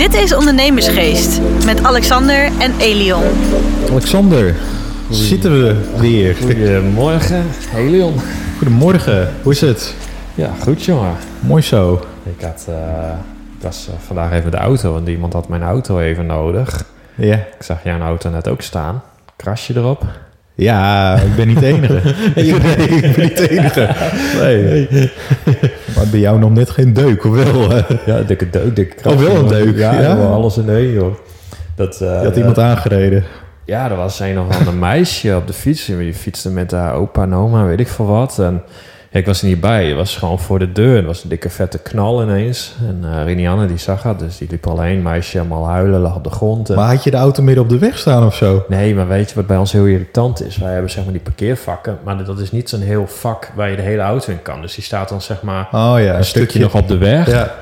Dit is Ondernemersgeest met Alexander en Elion. Alexander, zitten we weer. Goedemorgen, Helion. Goedemorgen, hoe is het? Ja, goed jongen. Mooi zo. Ik, had, eh, ik was eh, vandaag even de auto, want iemand had mijn auto even nodig. Ja. Ik zag jouw auto net ook staan. Krasje erop. Ja, ik ben niet de enige. nee, ik ben niet de enige. Nee. Maar bij jou nog net geen deuk, of wel? Ja, dikke deuk, dikke Oh, wel een deuk, Ja, alles in één joh. Dat, eh, Je had iemand aangereden. Ja, er was een of ander meisje op de fiets. Die fietste met haar opa en oma, weet ik veel wat. En ja, ik was er niet bij. Het was gewoon voor de deur. Het was een dikke vette knal ineens. En uh, Rinianne die zag het, dus die liep alleen. Meisje helemaal huilen, lag op de grond. En... Maar had je de auto midden op de weg staan of zo? Nee, maar weet je wat bij ons heel irritant is? Wij hebben zeg maar die parkeervakken, maar dat is niet zo'n heel vak waar je de hele auto in kan. Dus die staat dan zeg maar Oh ja, een stukje nog op de weg. Ja.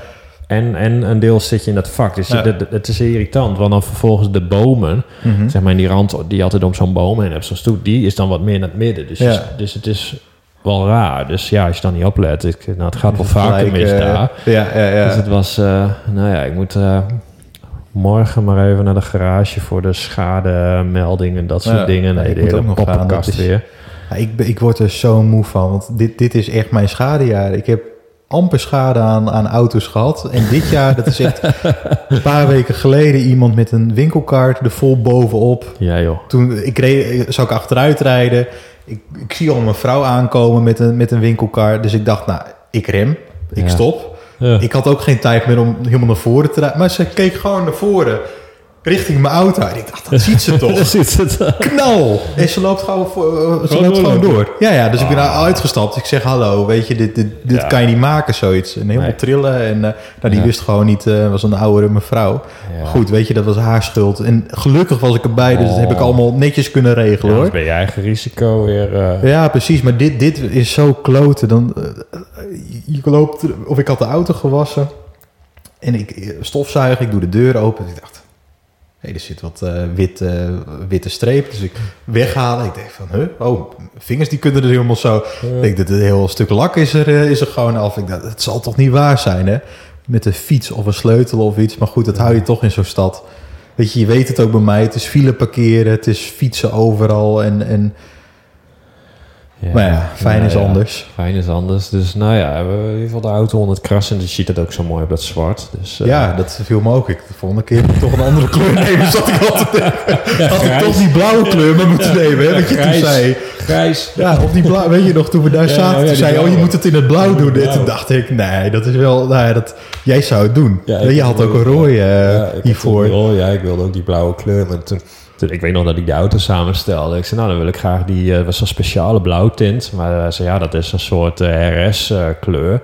En, en een deel zit je in dat vak. Dus Ja. het, het is irritant. Want dan vervolgens de bomen, Mhm. zeg maar in die rand die altijd om zo'n boom heen hebt, zo'n stoet, die is dan wat meer naar het midden. Dus, Ja. je- dus het is wel raar. Dus ja, als je dan niet oplet, ik, nou, het gaat wel vaker Gelijk, mis eh, daar. Ja, ja, ja. Dus het was, eh, nou ja, ik moet eh, morgen maar even naar de garage voor de schademelding en dat soort Ja, dingen. Nee, ik de moet hele ook nog gaan. is- weer. Ja, ik, ben- ik word er zo moe van, want dit, dit is echt mijn schadejaar. Ik heb amper schade aan, aan auto's gehad. En dit jaar, dat is echt een paar weken geleden, iemand met een winkelkaart er vol bovenop. Ja joh. Toen ik reed, zou ik achteruit rijden. Ik, ik zie al mijn vrouw aankomen met een, met een winkelkar. Dus ik dacht, nou, ik rem. Ik Ja. stop. Ja. Ik had ook geen tijd meer om helemaal naar voren te rijden. Maar ze keek gewoon naar voren. Richting mijn auto. En ik dacht, dat ziet ze toch. Het. Knal! En ze loopt gewoon, voor, eh, ze Gewoon loopt gewoon door. Ja, ja, dus ik ben Ah. daar uitgestapt. Ik zeg, hallo, weet je, dit, dit, dit Ja. kan je niet maken, zoiets. En helemaal Nee. trillen. En eh, nou, die Ja. wist gewoon niet, eh was een oudere mevrouw. Ja. Goed, weet je, dat was haar schuld. En gelukkig was ik erbij, dus dat heb ik Oh. allemaal netjes kunnen regelen, Ja, hoor. dan ben je eigen risico weer. eh, Ja, precies. Maar dit, dit is zo kloten. Dan, je loopt, of ik had de auto gewassen. En ik stofzuig, ik doe de deur open. En ik dacht, hé, er zit wat wit, eh, witte streep. Dus ik weghalen. Ik denk van, huh? Oh, vingers die kunnen er helemaal zo. Ik denk, dat een heel stuk lak is er, eh, is er gewoon af. Ik dacht, het zal toch niet waar zijn, hè? Met een fiets of een sleutel of iets. Maar goed, dat hou je toch in zo'n stad. Weet je, je weet het ook bij mij. Het is file parkeren, het is fietsen overal. En, en ja. maar ja, fijn is Nou ja, anders. Fijn is anders. Dus nou ja, we hebben in ieder geval de auto onder het krassen. En je ziet het ook zo mooi op dat zwart. Dus, eh, Ja, dat viel me ook. Ik, de volgende keer moet ik toch een andere kleur nemen. Zat ik altijd denken. Had ik toch die blauwe kleur maar moeten nemen, hè? Wat je toen zei. Grijs. Ja, of die blauw. Weet je nog, toen we daar Ja, zaten, ja, toen zei je, oh, je moet het in het blauw doen. Toen dacht ik, nee, dat is wel, nou ja, dat, jij zou het doen. Ja, je had ook een rode eh, Ja, had hiervoor. ja, ik wilde ook die blauwe kleur. Maar toen, toen- ik weet nog dat ik de auto samenstelde. Ik zei, nou, dan wil ik graag die... eh was zo'n speciale blauwtint. Maar hij zei, ja, dat is een soort RS-kleur.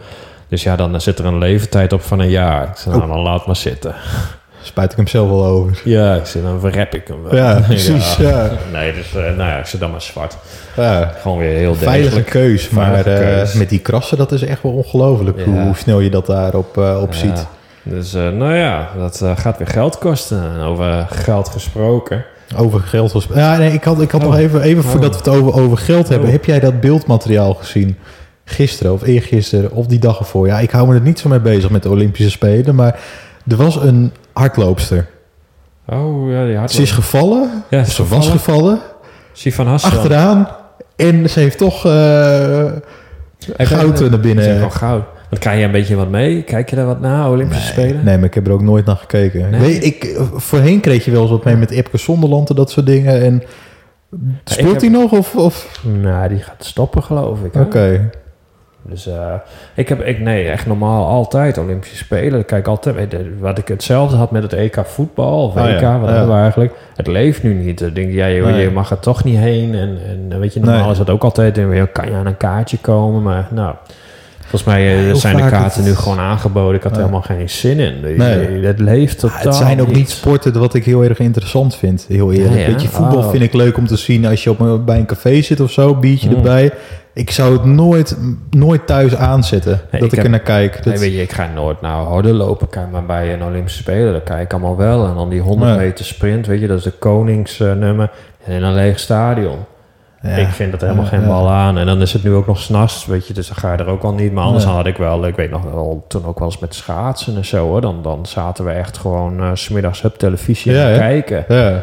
dus ja, dan zit er een leeftijd op van een jaar. Ik zei, nou, dan laat maar zitten. Spuit ik hem zelf wel over. Ja, ik dan verrep ik hem wel. Ja, precies, ja. Nee, dus eh, nou ja, ik zet dan maar zwart. Ja. Gewoon weer heel Veilige degelijk. keus, maar Veilige eh, keus. met die krassen, dat is echt wel ongelooflijk. Hoe, Ja. hoe snel je dat daarop eh, op ziet. Dus eh, nou ja, dat eh, gaat weer geld kosten. En over geld gesproken. Over geld was. Ja, nee, ik had, ik had Oh. nog even, even Oh. voordat we het over, over geld hebben. Oh. Heb jij dat beeldmateriaal gezien? Gisteren of eergisteren of die dag ervoor? Ja, ik hou me er niet zo mee bezig met de Olympische Spelen. Maar er was een hardloopster. Oh ja, die had Ze is gevallen. Ja, ze was gevallen. Sivan Hassan. Achteraan. En ze heeft toch eh, goud naar Ze binnen. heeft gewoon goud. Want krijg je een beetje wat mee? Kijk je daar wat na, Olympische Spelen? Nee, maar ik heb er ook nooit naar gekeken. Nee? Weet, ik, eh, voorheen kreeg je wel eens wat mee met Epke Zonderland en dat soort dingen. En speelt hij nog? Of, of? Nou, die gaat stoppen, geloof ik. Oké. Dus eh, ik heb, ik, nee, echt normaal altijd Olympische Spelen. Ik Kijk altijd, wat ik hetzelfde had met het EK voetbal, of Oh ja, wat ja. hebben we eigenlijk. Het leeft nu niet. Dan denk je, ja, je, Nee. je mag er toch niet heen. En, en weet je, normaal Nee. is dat ook altijd. En kan je aan een kaartje komen? Maar nou, volgens mij eh, zijn de kaarten nu gewoon aangeboden. Ik had er helemaal geen zin in. Je- Nee. Het leeft totaal het zijn ook niet sporten wat ik heel erg interessant vind. Heel eerlijk. Ja, ja. Weet je, voetbal Oh. vind ik leuk om te zien als je op bij een café zit of zo, biertje Mm. erbij. Ik zou het nooit, nooit thuis aanzetten Nee, dat ik er naar kijk. Dat, Nee, weet je, ik ga nooit nou harder lopen. Kijk maar bij een Olympische Spelen, dat kijk ik allemaal wel. En dan die 100 Ja. meter sprint, weet je, dat is de koningsnummer. en in een leeg stadion. Ja, Ik vind dat helemaal ja, geen bal aan. En dan is het nu ook nog s'nachts, weet je, dus dan ga je er ook al niet. Maar anders had ik wel, ik weet nog wel, toen ook wel eens met schaatsen en zo hoor. Dan, dan zaten we echt gewoon eh, 's smiddags op televisie te kijken. Ja.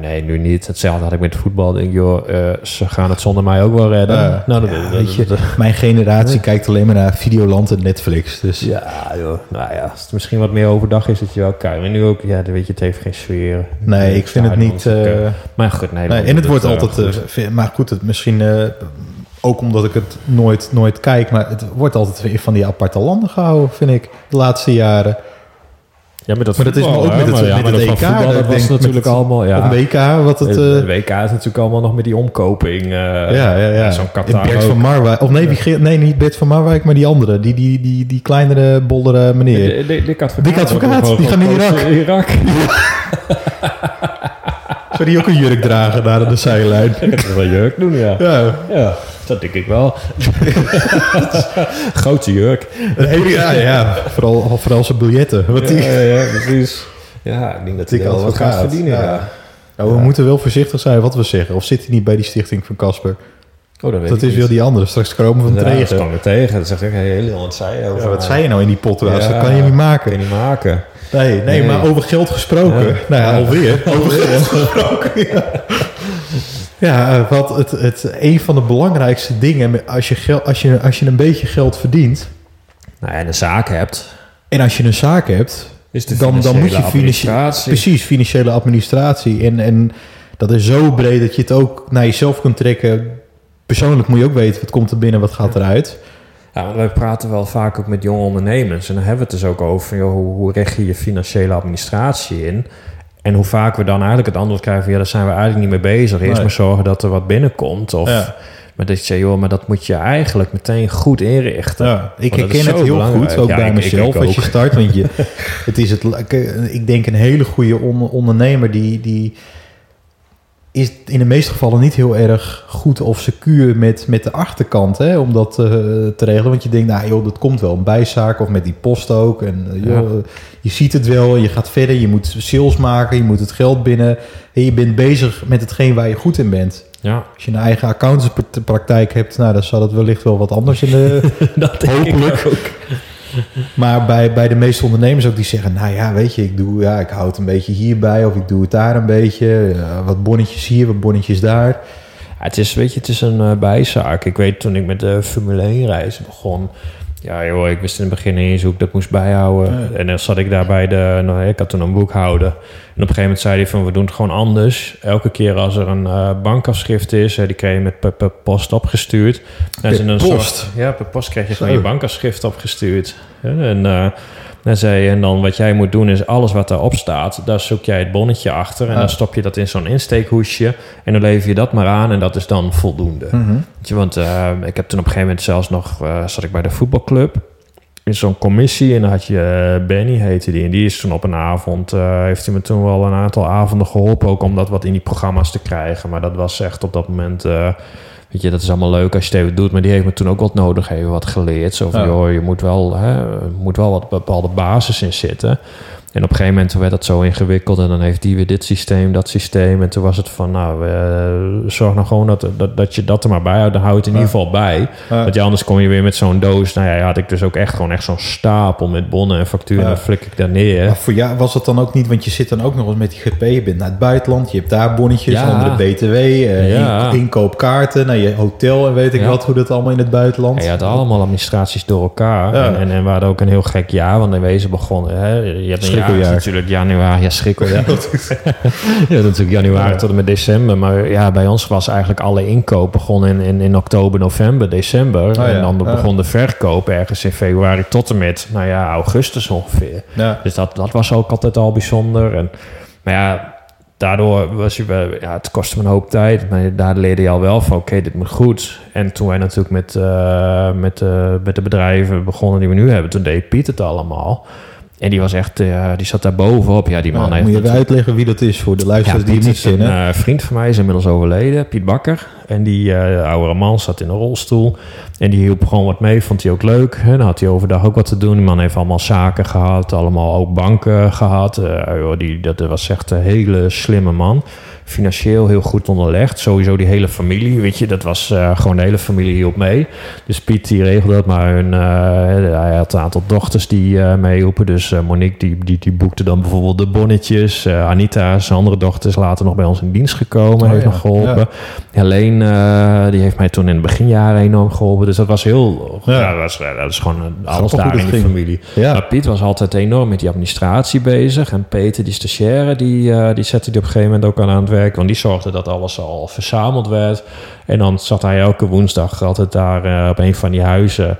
Nee, nu niet. Hetzelfde had ik met voetbal. Denk, joh, eh, ze gaan het zonder mij ook wel redden. Ja. nou, dat, Ja, dat- weet je, Mijn generatie kijkt alleen maar naar Videoland en Netflix. Dus ja, joh. Nou ja, als het misschien wat meer overdag is, dat je wel kijkt. Maar nu ook, ja, weet je, het heeft geen sfeer. nee, ik vind het niet... Eh, eh, maar goed, nee. nee, dan en het wordt eh, altijd... goed. eh, maar goed, het misschien... eh, ook omdat ik het nooit, nooit kijk, maar het wordt altijd weer van die aparte landen gehouden, vind ik, de laatste jaren. Ja, met dat maar dat is maar ook met het- maar ja, met maar het dat van EK, voetbal, dat dat was natuurlijk allemaal, ja. Op WK, wat het... Het eh, de WK is natuurlijk allemaal nog met die omkoping. eh, ja, ja, ja. Zo'n Qatar Bert van Marwijk. Of nee, nee, niet Bert van Marwijk, maar die andere. Die, die, die, die kleinere, bollere meneer. Dik- Advocaat. Dik Advocaat, die gaan in gewoon Irak. Irak. Zou die ook een jurk dragen daar aan de zijlijn? Ik heb wel jurk doen, ja. Ja. Ja, dat denk ik wel. Grote jurk. Nee, ja, ja. Vooral, vooral zijn biljetten. Wat die, Ja, ja, precies. Ja, ik denk dat hij wel wat gaat verdienen. ja. Ja. Nou, we moeten wel voorzichtig zijn wat we zeggen. Of zit hij niet bij die stichting van Casper? Oh, dat weet Dat is weer die andere. Straks komen we van Ja, dat tegen. kwam er tegen. Dat zegt ik heel heel wat zei je over Ja, wat zei je nou in die podcast? Ja. Dat kan je niet maken. Kun je niet maken. Nee, nee, Nee. maar over geld gesproken. Ja. Nou ja, alweer. Over geld gesproken. Ja, ja eh, wat het, het, een van de belangrijkste dingen als je, geld, als, je, als je een beetje geld verdient Nou ja, en een zaak hebt, en als je een zaak hebt, is de dan, dan moet je financiële precies financiële administratie en, en dat is zo breed dat je het ook naar jezelf kunt trekken. Persoonlijk moet je ook weten wat komt er binnen, wat gaat eruit. Ja, want wij praten wel vaak ook met jonge ondernemers. En dan hebben we het dus ook over joh, hoe, hoe richt je je financiële administratie in? En hoe vaak we dan eigenlijk het antwoord krijgen van... ja, daar zijn we eigenlijk niet mee bezig. Eerst Nee. maar zorgen dat er wat binnenkomt. Of, Ja. Maar dat je zegt, joh, maar dat moet je eigenlijk meteen goed inrichten. Ja, ik herken het heel belangrijk. goed, ook Ja, bij ik- ik mezelf, ook. als je start. Want je, het is het, ik denk een hele goede on- ondernemer die, die is in de meeste gevallen niet heel erg goed of secuur met, met de achterkant hè, om dat eh, te regelen. Want je denkt, nou joh, dat komt wel een bijzaak of met die post ook. En joh, Ja. eh, je ziet het wel, je gaat verder, je moet sales maken, je moet het geld binnen. En je bent bezig met hetgeen waar je goed in bent. Ja, Als je een eigen accountantspraktijk hebt, nou, dan zal het wellicht wel wat anders in de, dat denk Hopelijk. ik ook. maar bij, bij de meeste ondernemers ook die zeggen, nou ja, weet je, ik, doe, ja, ik hou het een beetje hierbij of ik doe het daar een beetje. Ja, wat bonnetjes hier, wat bonnetjes daar. Het is, weet je, het is een eh, bijzaak. Ik weet toen ik met de Formule 1 reis begon. Ja, joh, ik wist in het begin niet eens hoe ik dat moest bijhouden. Ja. En dan zat ik daar bij de. Nou, ik had toen een boekhouder. En op een gegeven moment zei hij van we doen het gewoon anders. Elke keer als er een eh, bankafschrift is, hè, die kreeg je met per, per post opgestuurd. En Per een post? Soort, ja, per post kreeg je gewoon je bankafschrift opgestuurd. En eh, dan zei je, en dan wat jij moet doen is alles wat daarop staat, daar zoek jij het bonnetje achter. En dan stop je dat in zo'n insteekhoesje. En dan lever je dat maar aan en dat is dan voldoende. Weet je, want eh, ik heb toen op een gegeven moment zelfs nog, eh, zat ik bij de voetbalclub in zo'n commissie en dan had je Benny heette die en die is toen op een avond heeft hij me toen wel een aantal avonden geholpen ook om dat wat in die programma's te krijgen maar dat was echt op dat moment weet je dat is allemaal leuk als je het even doet maar die heeft me toen ook wat nodig even wat geleerd zo van Ja. joh je moet wel hè, moet wel wat bepaalde basis in zitten en op een gegeven moment werd dat zo ingewikkeld en dan heeft die weer dit systeem, dat systeem. En toen was het van, nou, eh, zorg nou gewoon dat, dat, dat je dat er maar bij houdt. Het in Ja. ieder geval bij. Ja. Want ja, anders kom je weer met zo'n doos. Nou ja, had ik dus ook echt gewoon echt zo'n stapel met bonnen en facturen. Ja. En dan flik ik daar neer. Maar voor jou was het dan ook niet, want je zit dan ook nog eens met die GP, je bent naar het buitenland, je hebt daar bonnetjes Ja. onder de BTW, eh, Ja. in- inkoopkaarten, naar je hotel en weet ik Ja. wat, hoe dat allemaal in het buitenland. En je had allemaal administraties door elkaar. Ja. En, en, en we hadden ook een heel gek jaar. Want in wezen begon... Hè, je hebt een Schrikkeljaar. natuurlijk januari. Ja, schrikkeljaar. ja, natuurlijk januari Ja. tot en met december. Maar ja, bij ons was eigenlijk alle inkoop begon in, in, in oktober, november, december. ja. En dan Ja. begon de verkoop ergens in februari tot en met, nou ja, augustus ongeveer. Ja. Dus dat, dat was ook altijd al bijzonder. En, maar ja, daardoor was je wel, ja, het kostte me een hoop tijd. Maar daar leerde je al wel van, oké, dit moet goed. En toen wij natuurlijk met, eh, met, eh, met de bedrijven begonnen die we nu hebben, toen deed Piet het allemaal. En die was echt, eh, die zat daar bovenop. Ja, die man Ja, heeft moet je even uitleggen wie dat is voor de ja, luisteraars die het niet is een kennen? eh, vriend van mij, is inmiddels overleden, Piet Bakker. En die eh, oudere man zat in een rolstoel. En die hielp gewoon wat mee, vond hij ook leuk. En dan had hij overdag ook wat te doen. Die man heeft allemaal zaken gehad, allemaal ook banken gehad. Eh, die, dat was echt een hele slimme man financieel heel goed onderlegd. Sowieso die hele familie, weet je, dat was uh, gewoon de hele familie hielp mee. Dus Piet die regelde dat, maar hun, uh, hij had een aantal dochters die uh, meehielpen. Dus Monique die, die, die boekte dan bijvoorbeeld de bonnetjes. Anita, zijn andere dochter, is later nog bij ons in dienst gekomen, oh, heeft ja. nog geholpen. Ja. Helene, die heeft mij toen in de beginjaren enorm geholpen. Dus dat was heel, ja. ja dat, was, dat is gewoon alles daar in de ging. familie. Maar Piet was altijd enorm met die administratie bezig. En Peter, die stagiaire, die, die zette die op een gegeven moment ook aan aan het werk. Want die zorgde dat alles al verzameld werd. En dan zat hij elke woensdag altijd daar uh, op een van die huizen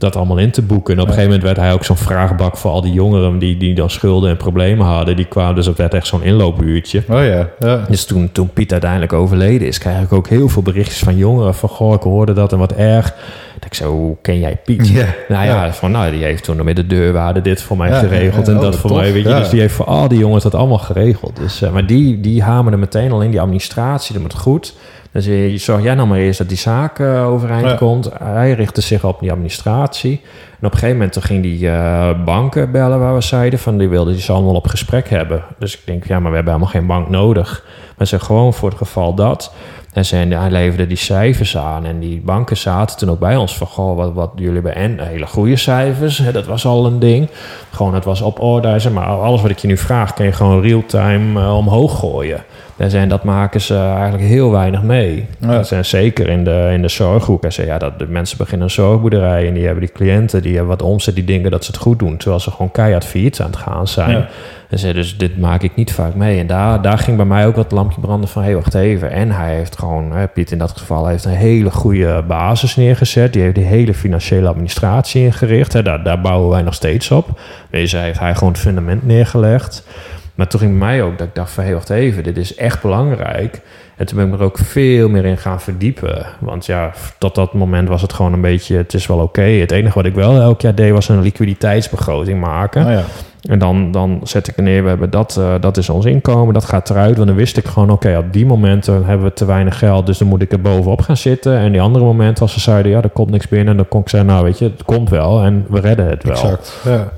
dat allemaal in te boeken. En op een gegeven moment werd hij ook zo'n vraagbak voor al die jongeren die, die dan schulden en problemen hadden. Die kwamen, dus het werd echt zo'n inloopuurtje. Oh ja, ja. Dus toen, toen Piet uiteindelijk overleden is, krijg ik ook heel veel berichtjes van jongeren van, goh, ik hoorde dat en wat erg. Dat ik zo, hoe ken jij Piet? Ja, nou ja, ja, van nou, die heeft toen met de deurwaarde dit voor mij geregeld en dat voor mij, weet je. Dus die heeft voor al die jongens dat allemaal geregeld. Dus, uh, maar die, die hamerde meteen al in die administratie, dat moet goed. Dus je, zorg jij nou maar eerst dat die zaak uh, overeind ja. komt. Hij richtte zich op die administratie. En op een gegeven moment ging die uh, banken bellen waar we zeiden van die wilden die ze allemaal op gesprek hebben. Dus ik denk, ja, maar we hebben helemaal geen bank nodig. Maar ze gewoon voor het geval dat. En ze, hij leverde die cijfers aan en die banken zaten toen ook bij ons van, goh, wat, wat jullie hebben en hele goede cijfers, hè, dat was al een ding. Gewoon, het was op orde, zeg maar alles wat ik je nu vraag, kan je gewoon real-time uh, omhoog gooien. En zijn, dat maken ze eigenlijk heel weinig mee. Ja. zijn zeker in de, in de zorghoek. En ze, ja, dat de mensen beginnen een zorgboerderij en die hebben die cliënten, die hebben wat omzet, die denken dat ze het goed doen, terwijl ze gewoon keihard failliet aan het gaan zijn. Ja. En zei, dus dit maak ik niet vaak mee. En daar, daar ging bij mij ook wat lampje branden van, hé, hey, wacht even. En hij heeft gewoon, hè, Piet in dat geval, heeft een hele goede basis neergezet. Die heeft die hele financiële administratie ingericht. Hè, daar, daar bouwen wij nog steeds op. Deze heeft hij gewoon het fundament neergelegd. Maar toen ging mij ook dat ik dacht van, hé, hey, wacht even, dit is echt belangrijk. En toen ben ik er ook veel meer in gaan verdiepen. Want ja, tot dat moment was het gewoon een beetje, het is wel oké. Het enige wat ik wel elk jaar deed was een liquiditeitsbegroting maken. Oh ja. En dan, dan zet ik er neer, we hebben dat, uh, dat is ons inkomen, dat gaat eruit. Want dan wist ik gewoon, oké, okay, op die momenten hebben we te weinig geld, dus dan moet ik er bovenop gaan zitten. En die andere momenten, als ze zeiden, ja, er komt niks binnen, dan kon ik zeggen, nou weet je, het komt wel en we redden het wel. Exact, ja.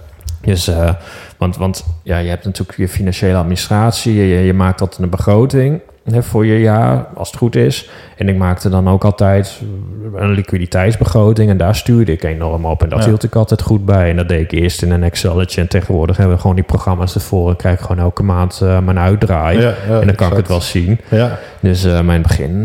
Dus, uh, want, want ja, je hebt natuurlijk je financiële administratie, je, je maakt altijd een begroting hè, voor je jaar, als het goed is. En ik maakte dan ook altijd een liquiditeitsbegroting en daar stuurde ik enorm op. En dat ja. hield ik altijd goed bij. En dat deed ik eerst in een Excelletje. En tegenwoordig hebben we gewoon die programma's ervoor. En krijg ik gewoon elke maand uh, mijn uitdraai. Ja, ja, en dan kan exact. ik het wel zien. Ja. Dus uh, mijn begin, uh,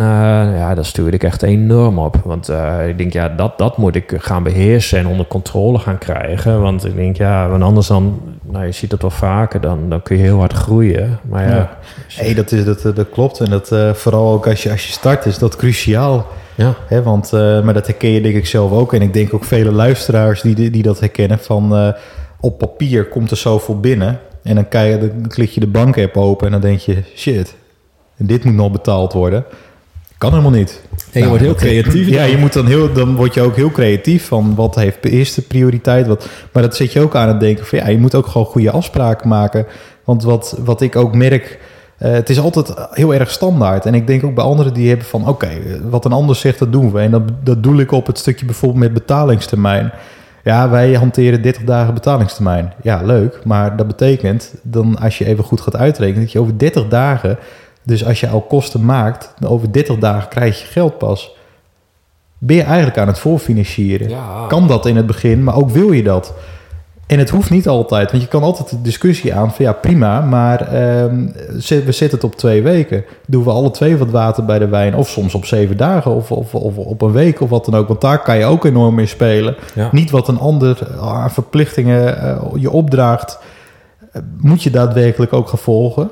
ja, dat stuurde ik echt enorm op. Want ik denk, ja, dat, dat moet ik gaan beheersen en onder controle gaan krijgen. Want ik denk, ja, want anders dan, nou, je ziet dat wel vaker, dan, dan kun je heel hard groeien. Maar ja. Hey, dat, is, dat, dat klopt. En dat vooral ook als je, als je start, is dat cruciaal. Ja. Hè, want, uh, maar dat herken je denk ik zelf ook. En ik denk ook vele luisteraars die, die dat herkennen. Van uh, op papier komt er zoveel binnen. En dan, kan je, dan klik je de bank-app open en dan denk je... Shit, dit moet nog betaald worden. Kan helemaal niet. En je nou, wordt heel creatief. Ja, je moet dan, heel, dan word je ook heel creatief van wat heeft de eerste prioriteit. Wat, maar dat zet je ook aan het denken van ja, je moet ook gewoon goede afspraken maken. Want wat, wat ik ook merk uh, het is altijd heel erg standaard. En ik denk ook bij anderen die hebben van... oké, okay, wat een ander zegt, dat doen we. En dat, dat doe ik op het stukje bijvoorbeeld met betalingstermijn. Ja, wij hanteren 30 dagen betalingstermijn. Ja, leuk. Maar dat betekent dan als je even goed gaat uitrekenen... dat je over 30 dagen... dus als je al kosten maakt... over 30 dagen krijg je geld pas. Ben je eigenlijk aan het voorfinancieren? Ja. Kan dat in het begin, maar ook wil je dat... En het hoeft niet altijd, want je kan altijd de discussie aan van ja, prima, maar um, we zetten het op twee weken. Doen we alle twee wat water bij de wijn, of soms op zeven dagen, of, of, of op een week, of wat dan ook. Want daar kan je ook enorm mee spelen. Ja. Niet wat een ander aan verplichtingen uh, je opdraagt, moet je daadwerkelijk ook gaan volgen.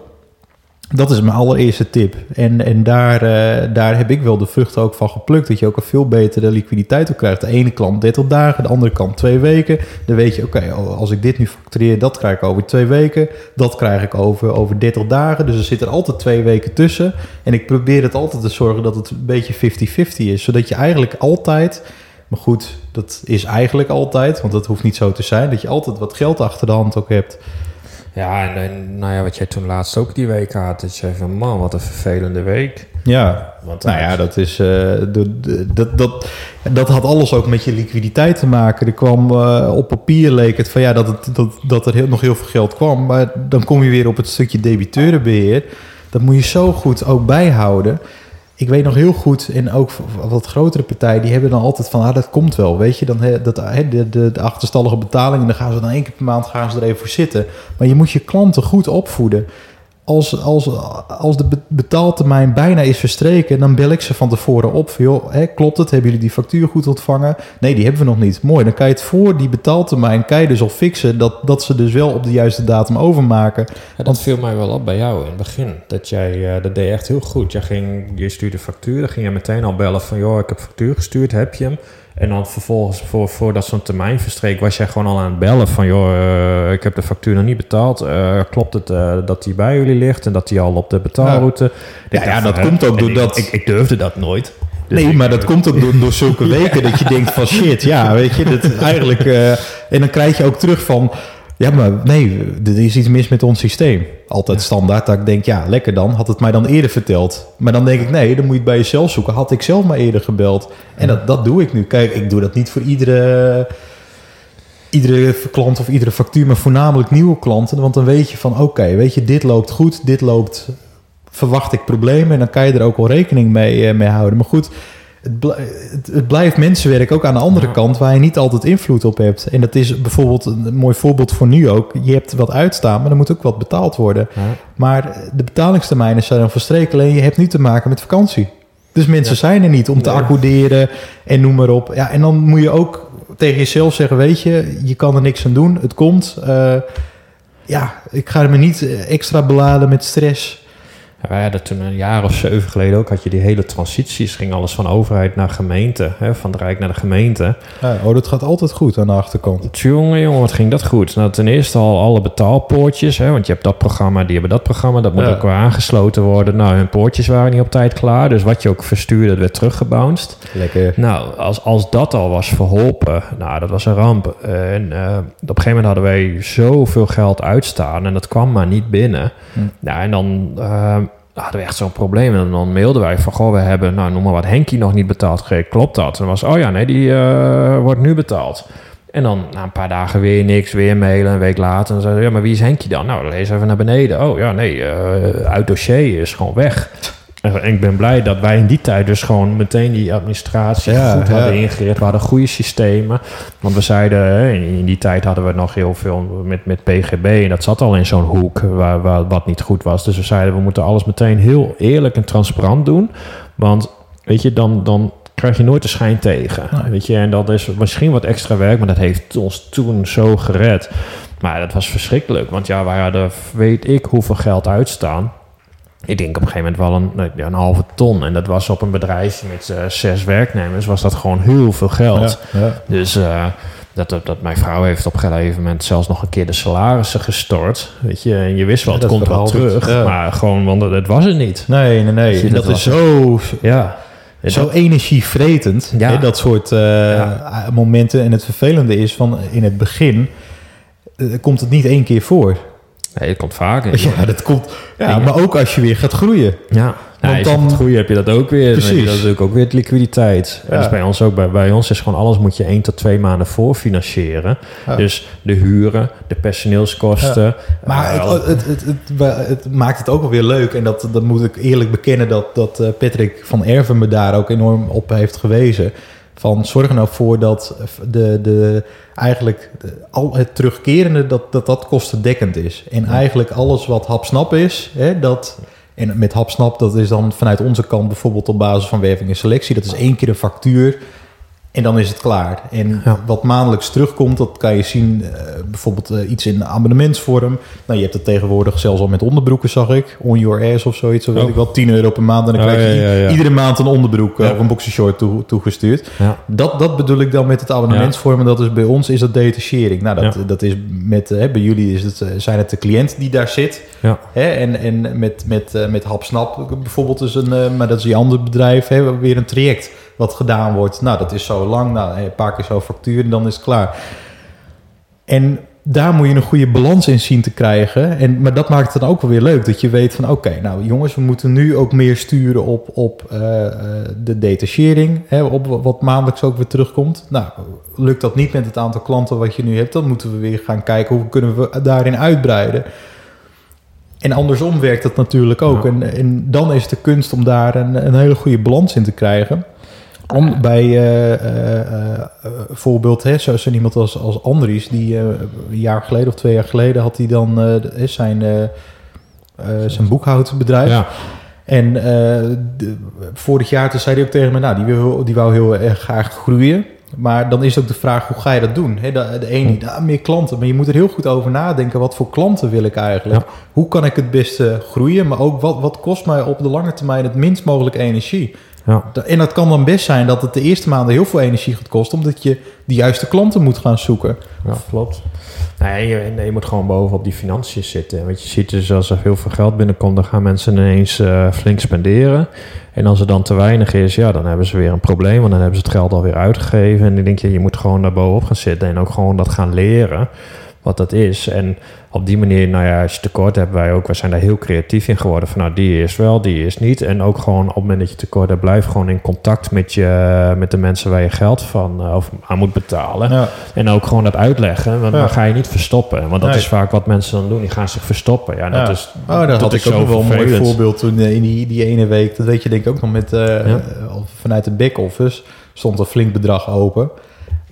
Dat is mijn allereerste tip. En, en daar, uh, daar heb ik wel de vruchten ook van geplukt. Dat je ook een veel betere liquiditeit op krijgt. De ene klant 30 dagen, de andere kant twee weken. Dan weet je, oké, als ik dit nu factureer, dat krijg ik over twee weken. Dat krijg ik over, over 30 dagen. Dus er zitten altijd twee weken tussen. En ik probeer het altijd te zorgen dat het een beetje 50-50 is. Zodat je eigenlijk altijd... Maar goed, dat is eigenlijk altijd, want dat hoeft niet zo te zijn. Dat je altijd wat geld achter de hand ook hebt. Ja, en, en nou ja, wat jij toen laatst ook die week had. Dat je zei van, man, wat een vervelende week. Ja, Want nou ja, dat is. eh, dat, dat, dat had alles ook met je liquiditeit te maken. Er kwam eh, op papier leek het van ja dat, het, dat, dat er heel, nog heel veel geld kwam. Maar dan kom je weer op het stukje debiteurenbeheer. Dat moet je zo goed ook bijhouden. Ik weet nog heel goed, en ook wat grotere partijen, die hebben dan altijd van, ah, dat komt wel, weet je, dan hè, dat, de, de, de achterstallige betalingen, dan gaan ze dan één keer per maand gaan ze er even voor zitten. Maar je moet je klanten goed opvoeden. Als, als, als de be- betaaltermijn bijna is verstreken, dan bel ik ze van tevoren op. Van, klopt het? Hebben jullie die factuur goed ontvangen? Nee, die hebben we nog niet. Mooi, dan kan je het voor die betaaltermijn kan je dus al fixen dat, dat ze dus wel op de juiste datum overmaken. Dat viel mij wel op bij jou in het begin. Dat jij, eh, dat deed echt heel goed. Jij ging, je stuurde factuur, dan ging je meteen al bellen van... joh, ik heb factuur gestuurd, heb je hem? En dan vervolgens, voor, voordat zo'n termijn verstreek... was jij gewoon al aan het bellen van... joh, eh, ik heb de factuur nog niet betaald. Eh, klopt het eh, dat die bij jullie ligt en dat die al op de betaalroute... Ja, dat komt ook ik- doordat- Ik, ik durfde dat nooit. Dus nee, ik- maar dat komt ook door, door zulke weken dat je denkt van shit, ja, weet je, dat eigenlijk... en dan krijg je ook terug van, ja, maar nee, er is iets mis met ons systeem. Altijd standaard, dat ik denk, ja, lekker dan, had het mij dan eerder verteld. Maar dan denk ik, nee, dan moet je het bij jezelf zoeken. Had ik zelf maar eerder gebeld. En dat, dat doe ik nu. Kijk, ik doe dat niet voor iedere... Iedere klant of iedere factuur, maar voornamelijk nieuwe klanten. Want dan weet je van, oké, weet je, dit loopt goed, dit loopt verwacht ik problemen en dan kan je er ook wel rekening mee, eh, mee houden. Maar goed, het, bl- het, het blijft mensenwerk ook aan de andere Ja. kant waar je niet altijd invloed op hebt. En dat is bijvoorbeeld een mooi voorbeeld voor nu ook. Je hebt wat uitstaan, maar er moet ook wat betaald worden. Ja. Maar de betalingstermijnen zijn dan verstreken. Alleen je hebt nu te maken met vakantie. Dus mensen Ja. zijn er niet om te Nee. accorderen en noem maar op. Ja, en dan moet je ook tegen jezelf zeggen, weet je, je kan er niks aan doen. Het komt. Eh, ja, ik ga me niet eh, extra beladen met stress. Ja, wij hadden toen een jaar of zeven geleden ook, had je die hele transities, ging alles van overheid naar gemeente, hè, van het Rijk naar de gemeente. Ja, oh, dat gaat altijd goed aan de achterkant. Jongen, jongen, wat ging dat goed? Nou, ten eerste al alle betaalpoortjes, hè, want je hebt dat programma, die hebben dat programma, dat moet Ja. ook weer aangesloten worden. Nou, hun poortjes waren niet op tijd klaar, dus wat je ook verstuurde, dat werd teruggebounced. Lekker. Nou, als, als dat al was verholpen, nou, dat was een ramp. En eh, op een gegeven moment hadden wij zoveel geld uitstaan en dat kwam maar niet binnen. Hm. Ja, en dan eh, hadden we echt zo'n probleem. En dan mailden wij van, goh, we hebben, nou, noem maar wat, Henkie nog niet betaald. Klopt dat? En dan was, oh ja, nee, die eh, wordt nu betaald. En dan na een paar dagen weer niks, weer mailen. Een week later, dan zeiden ja, maar wie is Henkie dan? Nou, lees even naar beneden. Oh ja, nee, eh, uit dossier is gewoon weg. En ik ben blij dat wij in die tijd dus gewoon meteen die administratie Ja, goed ja. hadden ingericht. We hadden goede systemen. Want we zeiden, in, in die tijd hadden we nog heel veel met, met PGB. En dat zat al in zo'n hoek waar, waar, wat niet goed was. Dus we zeiden, we moeten alles meteen heel eerlijk en transparant doen. Want, weet je, dan... dan krijg je nooit de schijn tegen. Nee. Weet je, en dat is misschien wat extra werk, maar dat heeft ons toen zo gered. Maar dat was verschrikkelijk, want ja, wij hadden weet ik hoeveel geld uitstaan. Ik denk op een gegeven moment wel een, een halve ton. En dat was op een bedrijf met eh, zes werknemers, was dat gewoon heel veel geld. Ja, ja. Dus eh, dat, dat, dat mijn vrouw heeft op een gegeven moment zelfs nog een keer de salarissen gestort. Weet je, en je wist wel, Ja, het dat komt wel dat- terug. Maar gewoon, want het, het was het niet. Nee, nee, nee. Dat dat is zo, Ja. Zo dat- energievretend. Hè, dat soort eh, momenten. En het vervelende is van in het begin komt het niet één keer voor. Nee, het komt vaker. Ja, dat komt. Ja, maar ook als je weer gaat groeien. Ja, nou, Want als je dan- goede heb je dat ook weer. Dan heb je Precies. Dat natuurlijk ook weer liquiditeit. Ja. dat is bij ons ook. Bij, bij ons is gewoon alles moet je één tot twee maanden voorfinancieren. Ja. Dus de huren, de personeelskosten. Maar het, het, het, het, het maakt het ook wel weer leuk. En dat, dat moet ik eerlijk bekennen dat, dat eh, Patrick van Erven me daar ook enorm op heeft gewezen. Van zorg er nou voor dat de, de, eigenlijk de- al het terugkerende, dat dat, dat kostendekkend is. En eigenlijk alles wat hapsnap is, hè, dat... En met hapsnap, dat is dan vanuit onze kant bijvoorbeeld op basis van werving en selectie. Dat is één keer een factuur en dan is het klaar. En Ja. wat maandelijks terugkomt, dat kan je zien, eh, bijvoorbeeld eh, iets in abonnementsvorm. Nou, je hebt het tegenwoordig zelfs al met onderbroeken, zag ik. On your ass of zoiets, of weet Oh. ik wel. 10 euro per maand en dan Oh, krijg je ja, ja, ja. iedere maand een onderbroek eh, of een boxershort toe, toegestuurd. Dat, dat bedoel ik dan met het abonnementsvorm. En dat is bij ons is dat detachering. Nou, dat, dat is met, eh, bij jullie is het, zijn het de cliënt die daar zit. Hè? En, en met, met, met Hapsnap bijvoorbeeld is een, maar dat is die andere bedrijf, hè, weer een traject wat gedaan wordt. Nou, dat is zo lang, nou, een paar keer zo factuur en dan is het klaar. En daar moet je een goede balans in zien te krijgen. En, maar dat maakt het dan ook wel weer leuk. Dat je weet van oké, nou jongens, we moeten nu ook meer sturen op, op eh, eh, de detachering. Hè, op wat maandelijks ook weer terugkomt. Nou, lukt dat niet met het aantal klanten wat je nu hebt, dan moeten we weer gaan kijken hoe kunnen we daarin uitbreiden. En andersom werkt dat natuurlijk ook. Ja. En, en dan is de kunst om daar een, een hele goede balans in te krijgen. Om bij eh, voorbeeld, hè, zo, zo iemand als, als Andries, die een jaar geleden of twee jaar geleden had hij dan zijn, zijn boekhoudbedrijf. Ja, En de- vorig jaar toen zei hij ook tegen me, nou, die, wil, die wou heel erg graag groeien. Maar dan is ook de vraag, hoe ga je dat doen? De, de ene, nou, meer klanten. Maar je moet er heel goed over nadenken. Wat voor klanten wil ik eigenlijk? Ja. Hoe kan ik het beste groeien? Maar ook, wat, wat kost mij op de lange termijn het minst mogelijk energie? Ja. En dat kan dan best zijn dat het de eerste maanden heel veel energie gaat kosten... omdat je de juiste klanten moet gaan zoeken. Ja, klopt. Nee, je, je moet gewoon bovenop die financiën zitten. Want je ziet dus als er heel veel geld binnenkomt, dan gaan mensen ineens eh, flink spenderen. En als er dan te weinig is, ja, dan hebben ze weer een probleem. Want dan hebben ze het geld alweer uitgegeven. En dan denk je, je moet gewoon daar bovenop gaan zitten en ook gewoon dat gaan leren. Wat dat is. En op die manier, nou ja, als je tekort hebt, wij ook, wij zijn daar heel creatief in geworden. Van nou, die is wel, die is niet. En ook gewoon op het moment dat je tekort hebt, blijf gewoon in contact met, je, met de mensen waar je geld van eh, of aan moet betalen. Ja. En ook gewoon dat uitleggen, want Ja. dan ga je niet verstoppen. Want dat Nee. is vaak wat mensen dan doen. Die gaan zich verstoppen. Ja, dat Ja. is Oh, dat had ik ook wel een mooi voorbeeld toen eh, in die, die ene week. Dat weet je denk ik ook nog met eh, vanuit de back-office stond een flink bedrag open.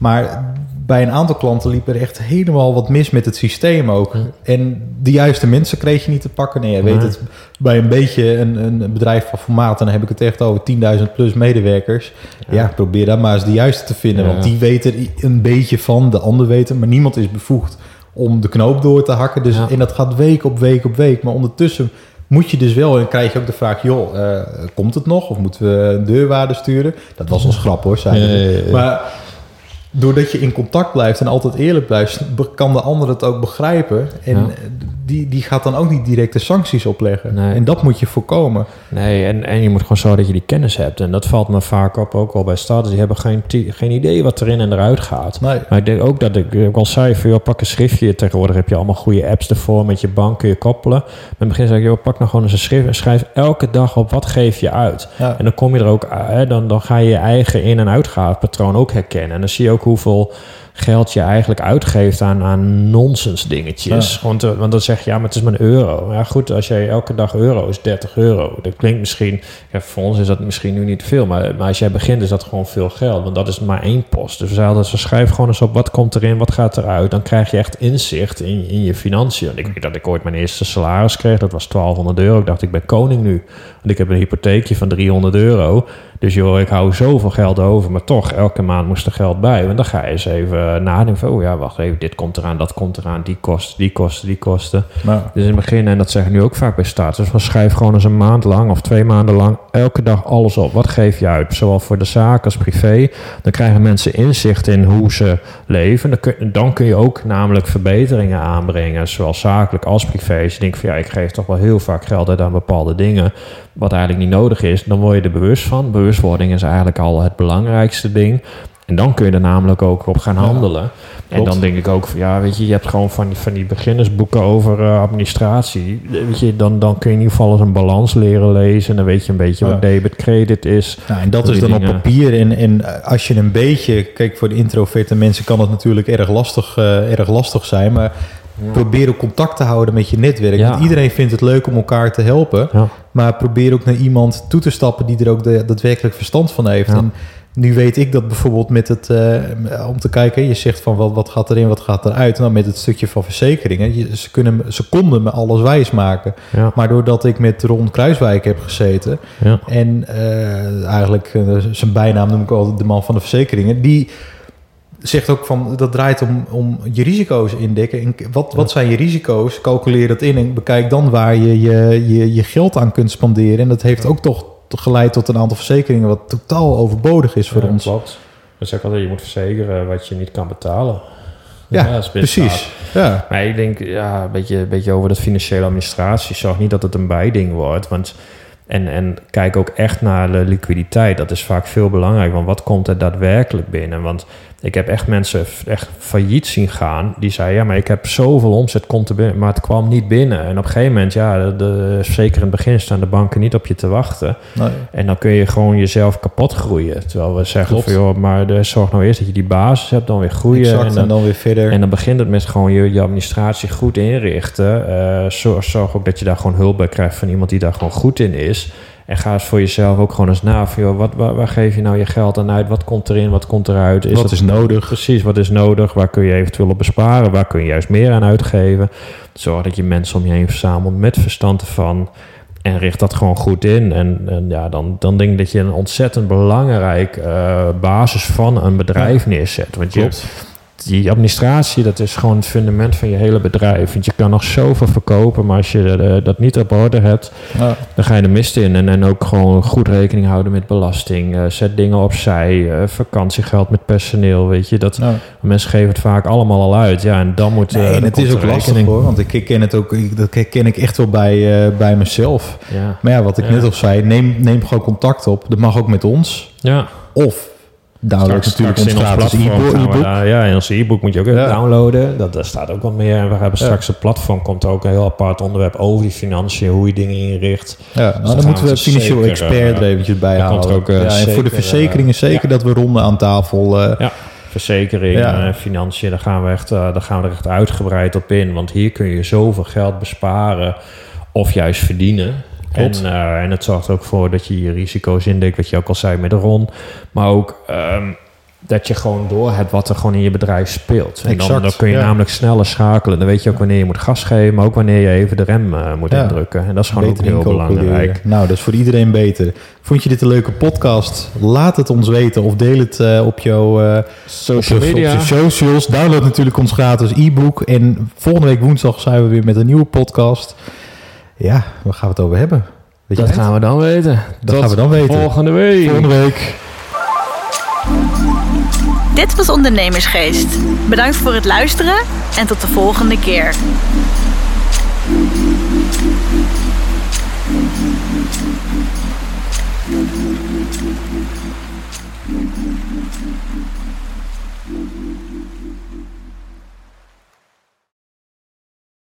Maar bij een aantal klanten liep er echt helemaal wat mis met het systeem ook. En de juiste mensen kreeg je niet te pakken. Nee, je weet het, bij een beetje een, een bedrijf van formaat, dan heb ik het echt over 10.000 plus medewerkers. Ja. probeer daar maar eens de juiste te vinden. Ja. Want die weet er een beetje van, de ander weet het, maar niemand is bevoegd om de knoop door te hakken. Dus, Ja. En dat gaat week op week op week. Maar ondertussen moet je dus wel, en krijg je ook de vraag, joh, eh, komt het nog? Of moeten we een deurwaarde sturen? Dat was ons grap hoor, zei ja, ja. Maar doordat je in contact blijft en altijd eerlijk blijft, kan de ander het ook begrijpen. En Ja. Die, die gaat dan ook niet directe sancties opleggen. Nee. En dat moet je voorkomen. Nee, en, en je moet gewoon zorgen dat je die kennis hebt. En dat valt me vaak op, ook wel bij starters. Die hebben geen, geen idee wat erin en eruit gaat. Nee. Maar ik denk ook dat ik, ik al zei, van, joh, pak een schriftje. Tegenwoordig heb je allemaal goede apps ervoor. Met je bank kun je koppelen. Maar in het begin zei ik, joh, pak nou gewoon eens een schrift. En schrijf elke dag op wat geef je uit. Ja. En dan kom je er ook, hè, dan, dan ga je je eigen in- en uitgavenpatroon ook herkennen. En dan zie je ook hoeveel geld je eigenlijk uitgeeft aan, aan nonsens dingetjes. Want, eh, want dan zeg je, ja, maar het is maar een euro. Ja goed, als jij elke dag euro is 30 euro. Dat klinkt misschien, ja, voor ons is dat misschien nu niet veel. Maar, maar als jij begint is dat gewoon veel geld. Want dat is maar één post. Dus we zeiden, ze schrijf gewoon eens op wat komt erin, wat gaat eruit. Dan krijg je echt inzicht in, in je financiën. Ik weet dat ik ooit mijn eerste salaris kreeg. Dat was 1200 euro. Ik dacht, ik ben koning nu. Ik heb een hypotheekje van 300 euro. Dus joh, ik hou zoveel geld over. Maar toch, elke maand moest er geld bij. Want dan ga je eens even nadenken van... Oh ja, wacht even, dit komt eraan, dat komt eraan. Die kosten, die kosten, die kosten. Nou, Dus in het begin, en dat zeg ik nu ook vaak bij starters... van schrijf gewoon eens een maand lang of twee maanden lang... elke dag alles op. Wat geef je uit? Zowel voor de zaak als privé. Dan krijgen mensen inzicht in hoe ze leven. Dan kun, dan kun je ook namelijk verbeteringen aanbrengen... zowel zakelijk als privé. Als je denkt van ja, ik geef toch wel heel vaak geld uit aan bepaalde dingen... wat eigenlijk niet nodig is, dan word je er bewust van. Bewustwording is eigenlijk al het belangrijkste ding... En dan kun je er namelijk ook op gaan Ja, handelen. En dan denk ik ook van ja, weet je, je hebt gewoon van die, van die beginnersboeken over eh, administratie. Weet je, dan, dan kun je in ieder geval eens een balans leren lezen. En dan weet je een beetje Ja. wat debit credit is. Nou, en dat is dan op papier. En, en als je een beetje... Kijk, voor de introverte mensen kan het natuurlijk erg lastig, eh, erg lastig zijn. Maar probeer ook contact te houden met je netwerk. Ja. Want iedereen vindt het leuk om elkaar te helpen. Ja. Maar probeer ook naar iemand toe te stappen... die er ook de, daadwerkelijk verstand van heeft. En nu weet ik dat bijvoorbeeld met het... eh, om te kijken, je zegt van wat, wat gaat erin, wat gaat eruit. Nou, met het stukje van verzekeringen. Je, ze, kunnen, ze konden me alles wijs maken. Ja, Maar doordat ik met Ron Kruiswijk heb gezeten... ja. En eh, eigenlijk eh, zijn bijnaam noem ik altijd de man van de verzekeringen. Die zegt ook van dat draait om, om je risico's indekken. En wat, wat zijn je risico's? Calculeer dat in en bekijk dan waar je je, je je geld aan kunt spanderen. En dat heeft ook toch geleid tot een aantal verzekeringen wat totaal overbodig is voor Ja, ons. Klopt. Dus ik altijd, je moet verzekeren wat je niet kan betalen. Ja. Precies. Ja. Maar ik denk, ja, een beetje, een beetje over dat financiële administratie. Zorg niet dat het een bijding wordt. Want, en, en kijk ook echt naar de liquiditeit. Dat is vaak veel belangrijk. Want wat komt er daadwerkelijk binnen? Want Ik heb echt mensen echt failliet zien gaan. Die zeiden, ja, maar ik heb zoveel omzet, komt er binnen, maar het kwam niet binnen. En op een gegeven moment, ja, de, de- zeker in het begin staan de banken niet op je te wachten. Nee. En dan kun je gewoon jezelf kapot groeien. Terwijl we zeggen Klopt. van, joh, maar de, zorg nou eerst dat je die basis hebt, dan weer groeien. Exact, en en dan, dan weer verder. en dan begint het met gewoon je, je administratie goed inrichten. Eh, zorg, zorg ook dat je daar gewoon hulp bij krijgt van iemand die daar gewoon goed in is. En ga eens voor jezelf ook gewoon eens na. Van, joh, wat, waar, waar geef je nou je geld aan uit? Wat komt erin? Wat komt eruit? Wat dat- is nodig? Precies, wat is nodig? Waar kun je eventueel op besparen? Waar kun je juist meer aan uitgeven? Zorg dat je mensen om je heen verzamelt met verstand ervan. En richt dat gewoon goed in. En, en ja, dan, dan denk ik dat je een ontzettend belangrijk eh, basis van een bedrijf neerzet. Want je, Klopt. Die administratie, dat is gewoon het fundament van je hele bedrijf. Want je kan nog zoveel verkopen, maar als je eh, dat niet op orde hebt, Ja. dan ga je de mist in. En, en ook gewoon goed rekening houden met belasting. Eh, zet dingen opzij. eh, vakantiegeld met personeel, weet je. Dat, Ja. Mensen geven het vaak allemaal al uit. Ja, en dan moet... en het is ook lastig hoor, want ik ken het ook, ik- dat ken ik echt wel bij, bij mezelf. Ja. Maar ja, wat ik net al zei, neem, neem gewoon contact op. Dat mag ook met ons. ja. Of download natuurlijk in platform e-book. daar- Ja, in ons e-book moet je ook even downloaden. Dat, daar staat ook wat meer. En we hebben straks een platform. Komt er ook een heel apart onderwerp over die financiën. Hoe je dingen inricht. Ja, nou, gaan dan moeten we financieel zeker, expert eh, er eventjes bij halen. ook, eh, ja, en voor de zeker, verzekeringen eh, zeker dat we ronden aan tafel. eh, Ja. Verzekering, Ja. eh, financiën, daar gaan, we echt, eh, daar gaan we er echt uitgebreid op in. Want hier kun je zoveel geld besparen of juist verdienen. Klopt. En, eh, en het zorgt ook voor dat je je risico's indekt, wat je ook al zei met de RON. Maar ook ehm, dat je gewoon door hebt wat er gewoon in je bedrijf speelt. En dan, Exact, dan kun je ja. namelijk sneller schakelen. Dan weet je ook wanneer je moet gas geven, maar ook wanneer je even de rem eh, moet Ja. indrukken. En dat is gewoon ook heel belangrijk. Nou, dat is voor iedereen beter. Vond je dit een leuke podcast? Laat het ons weten of deel het eh, op jouw Social op media. Op je socials. Download natuurlijk ons gratis e-book. En volgende week woensdag zijn we weer met een nieuwe podcast. Ja, waar gaan we het over hebben? Weet Dat gaan we dan weten. Dat Tot gaan we dan weten. Volgende week. Volgende week. Dit was Ondernemersgeest. Bedankt voor het luisteren en tot de volgende keer.